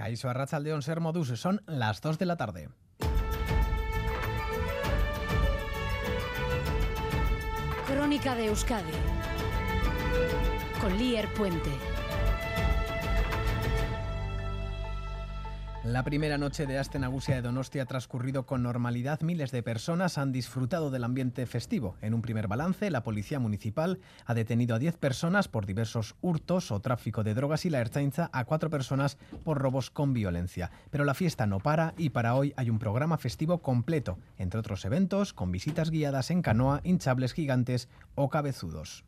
Caiso Arrachaldeón Ser Modus, son las 2 de la tarde. Crónica de Euskadi con Lier Puente. La primera noche de Astenagusia de Donostia ha transcurrido con normalidad. Miles de personas han disfrutado del ambiente festivo. En un primer balance, la Policía Municipal ha detenido a 10 personas por diversos hurtos o tráfico de drogas y la Ertzaintza a 4 personas por robos con violencia. Pero la fiesta no para y para hoy hay un programa festivo completo, entre otros eventos, con visitas guiadas en canoa, hinchables gigantes o cabezudos.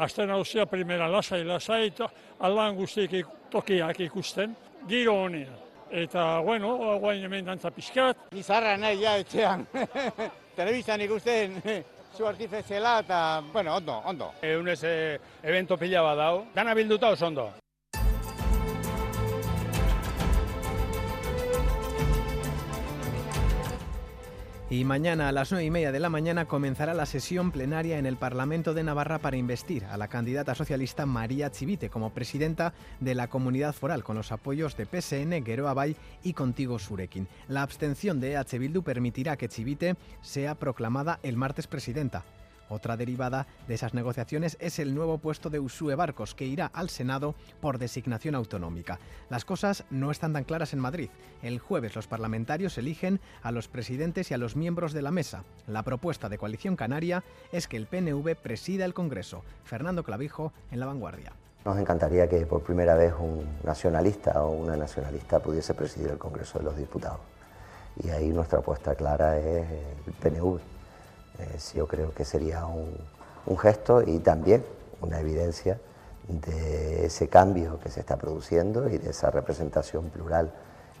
Aste nauzia primera lasai, lasai, eta aldan guztiek tokiak ikusten, giro honean. Eta, bueno, guain hemen dantza pixkat. Nizarra nahi, ja, etxean. Telebizan ikusten, zu artifeziela, eta, bueno, ondo, ondo. Egun ez eh, evento pila bat dau, dana bilduta oso ondo. Y mañana a las nueve y media de la mañana comenzará la sesión plenaria en el Parlamento de Navarra para investir a la candidata socialista María Chivite como presidenta de la comunidad foral con los apoyos de PSN, Geroa Bay y Contigo Surekin. La abstención de EH Bildu permitirá que Chivite sea proclamada el martes presidenta. Otra derivada de esas negociaciones es el nuevo puesto de Usue Barcos, que irá al Senado por designación autonómica. Las cosas no están tan claras en Madrid. El jueves los parlamentarios eligen a los presidentes y a los miembros de la mesa. La propuesta de Coalición Canaria es que el PNV presida el Congreso. Fernando Clavijo en La Vanguardia. Nos encantaría que por primera vez un nacionalista o una nacionalista pudiese presidir el Congreso de los Diputados. Y ahí nuestra apuesta clara es el PNV. Eh, yo creo que sería un, un, gesto y también una evidencia de ese cambio que se está produciendo y de esa representación plural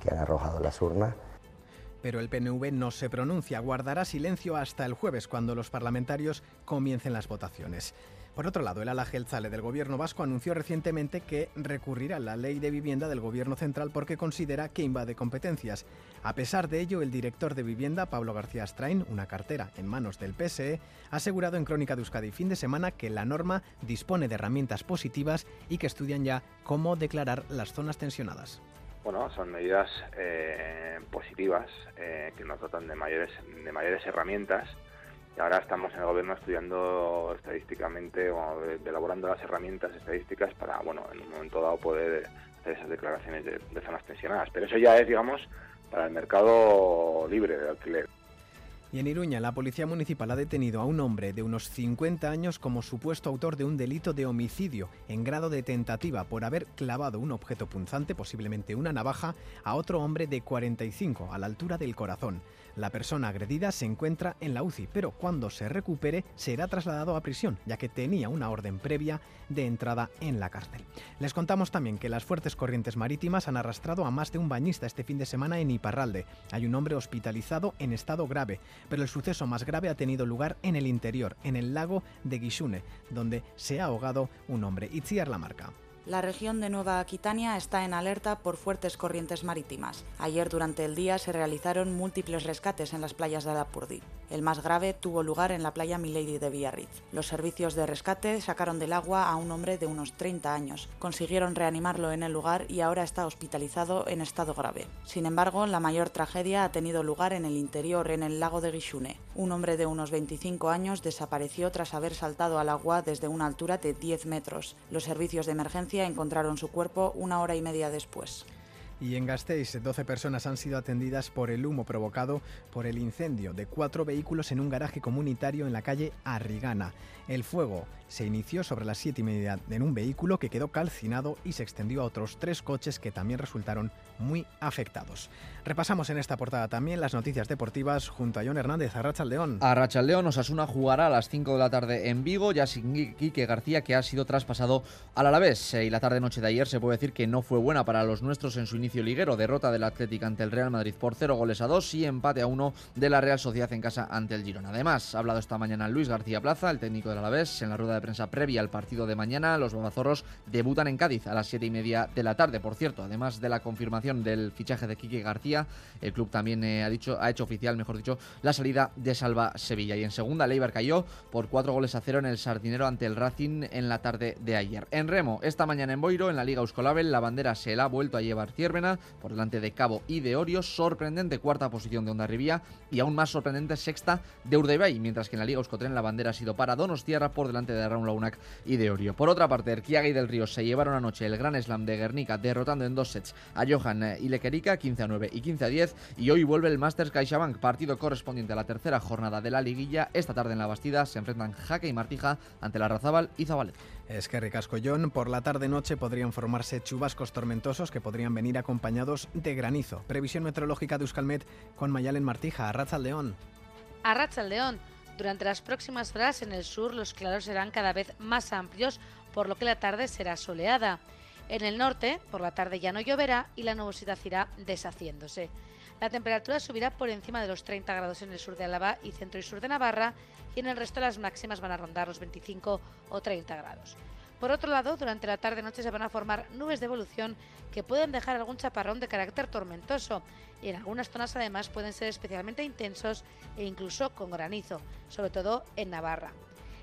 que han arrojado las urnas. Pero el PNV no se pronuncia, guardará silencio hasta el jueves cuando los parlamentarios comiencen las votaciones. Por otro lado, el ala Gelzale del gobierno vasco anunció recientemente que recurrirá a la ley de vivienda del gobierno central porque considera que invade competencias. A pesar de ello, el director de vivienda, Pablo García Strain, una cartera en manos del PSE, ha asegurado en Crónica de Euskadi fin de semana que la norma dispone de herramientas positivas y que estudian ya cómo declarar las zonas tensionadas. Bueno, son medidas eh, positivas eh, que nos dotan de mayores, de mayores herramientas y ahora estamos en el gobierno estudiando estadísticamente o elaborando las herramientas estadísticas para, bueno, en un momento dado poder hacer esas declaraciones de, de zonas tensionadas. Pero eso ya es, digamos, para el mercado libre de alquiler. Y en Iruña, la Policía Municipal ha detenido a un hombre de unos 50 años como supuesto autor de un delito de homicidio en grado de tentativa por haber clavado un objeto punzante, posiblemente una navaja, a otro hombre de 45 a la altura del corazón. La persona agredida se encuentra en la UCI, pero cuando se recupere será trasladado a prisión, ya que tenía una orden previa de entrada en la cárcel. Les contamos también que las fuertes corrientes marítimas han arrastrado a más de un bañista este fin de semana en Iparralde. Hay un hombre hospitalizado en estado grave, pero el suceso más grave ha tenido lugar en el interior, en el lago de Guisune, donde se ha ahogado un hombre. Itziar la marca. La región de Nueva Aquitania está en alerta por fuertes corrientes marítimas. Ayer durante el día se realizaron múltiples rescates en las playas de Adapurdi. El más grave tuvo lugar en la playa Milady de Biarritz. Los servicios de rescate sacaron del agua a un hombre de unos 30 años. Consiguieron reanimarlo en el lugar y ahora está hospitalizado en estado grave. Sin embargo, la mayor tragedia ha tenido lugar en el interior, en el lago de Guixune. Un hombre de unos 25 años desapareció tras haber saltado al agua desde una altura de 10 metros. Los servicios de emergencia encontraron su cuerpo una hora y media después. Y en Gasteiz, 12 personas han sido atendidas por el humo provocado por el incendio de cuatro vehículos en un garaje comunitario en la calle Arrigana. El fuego se inició sobre las siete y media en un vehículo que quedó calcinado y se extendió a otros tres coches que también resultaron muy afectados. Repasamos en esta portada también las noticias deportivas junto a John Hernández, a Rachaldeón. A Rachaldeón, Osasuna jugará a las 5 de la tarde en Vigo, ya sin Quique García que ha sido traspasado al Alavés. Y la tarde-noche de ayer se puede decir que no fue buena para los nuestros en su inicio inicio liguero, derrota del Atlético ante el Real Madrid por 0 goles a 2 y empate a 1 de la Real Sociedad en casa ante el Girona. Además, ha hablado esta mañana Luis García Plaza, el técnico del Alavés, en la rueda de prensa previa al partido de mañana. Los babazorros debutan en Cádiz a las 7 y media de la tarde. Por cierto, además de la confirmación del fichaje de Quique García, el club también eh, ha, dicho, ha hecho oficial, mejor dicho, la salida de Salva Sevilla. Y en segunda, Leibar cayó por 4 goles a 0 en el Sardinero ante el Racing en la tarde de ayer. En remo, esta mañana en Boiro, en la Liga Euskolabel, la bandera se la ha vuelto a llevar Por delante de Cabo y de Orio. Sorprendente cuarta posición de Ondarribía y aún más sorprendente sexta de Urdaibai, mientras que en la Liga Euskotren la bandera ha sido para Donostierra por delante de Raúl Launac y de Orio. Por otra parte, Erquiaga y del Río se llevaron anoche el Gran Slam de Guernica derrotando en dos sets a Johan y Lequerica 15 a 9 y 15 a 10 y hoy vuelve el Masters CaixaBank, partido correspondiente a la tercera jornada de la liguilla. Esta tarde en la Bastida se enfrentan Jaque y Martija ante la Razabal y Zabalet. Es que Ricascollón, por la tarde-noche podrían formarse chubascos tormentosos que podrían venir acompañados de granizo. Previsión meteorológica de Euskalmet con Mayalen Martija, Arracha León. Arracha León. Durante las próximas horas en el sur los claros serán cada vez más amplios, por lo que la tarde será soleada. En el norte, por la tarde ya no lloverá y la nubosidad irá deshaciéndose. La temperatura subirá por encima de los 30 grados en el sur de Álava y centro y sur de Navarra y en el resto las máximas van a rondar los 25 o 30 grados. Por otro lado, durante la tarde-noche se van a formar nubes de evolución que pueden dejar algún chaparrón de carácter tormentoso y en algunas zonas además pueden ser especialmente intensos e incluso con granizo, sobre todo en Navarra.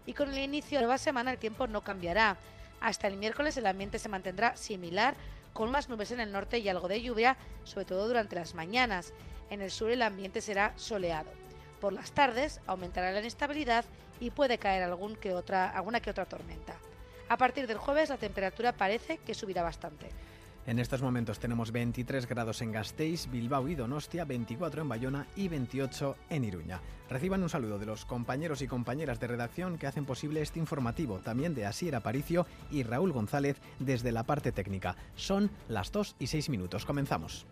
Y con el inicio de la semana el tiempo no cambiará. Hasta el miércoles el ambiente se mantendrá similar con más nubes en el norte y algo de lluvia, sobre todo durante las mañanas. En el sur el ambiente será soleado. Por las tardes aumentará la inestabilidad y puede caer alguna que otra tormenta. A partir del jueves la temperatura parece que subirá bastante. En estos momentos tenemos 23 grados en Gasteiz, Bilbao y Donostia, 24 en Bayona y 28 en Iruña. Reciban un saludo de los compañeros y compañeras de redacción que hacen posible este informativo, también de Asier Aparicio y Raúl González desde la parte técnica. Son las 2 y 6 minutos. Comenzamos.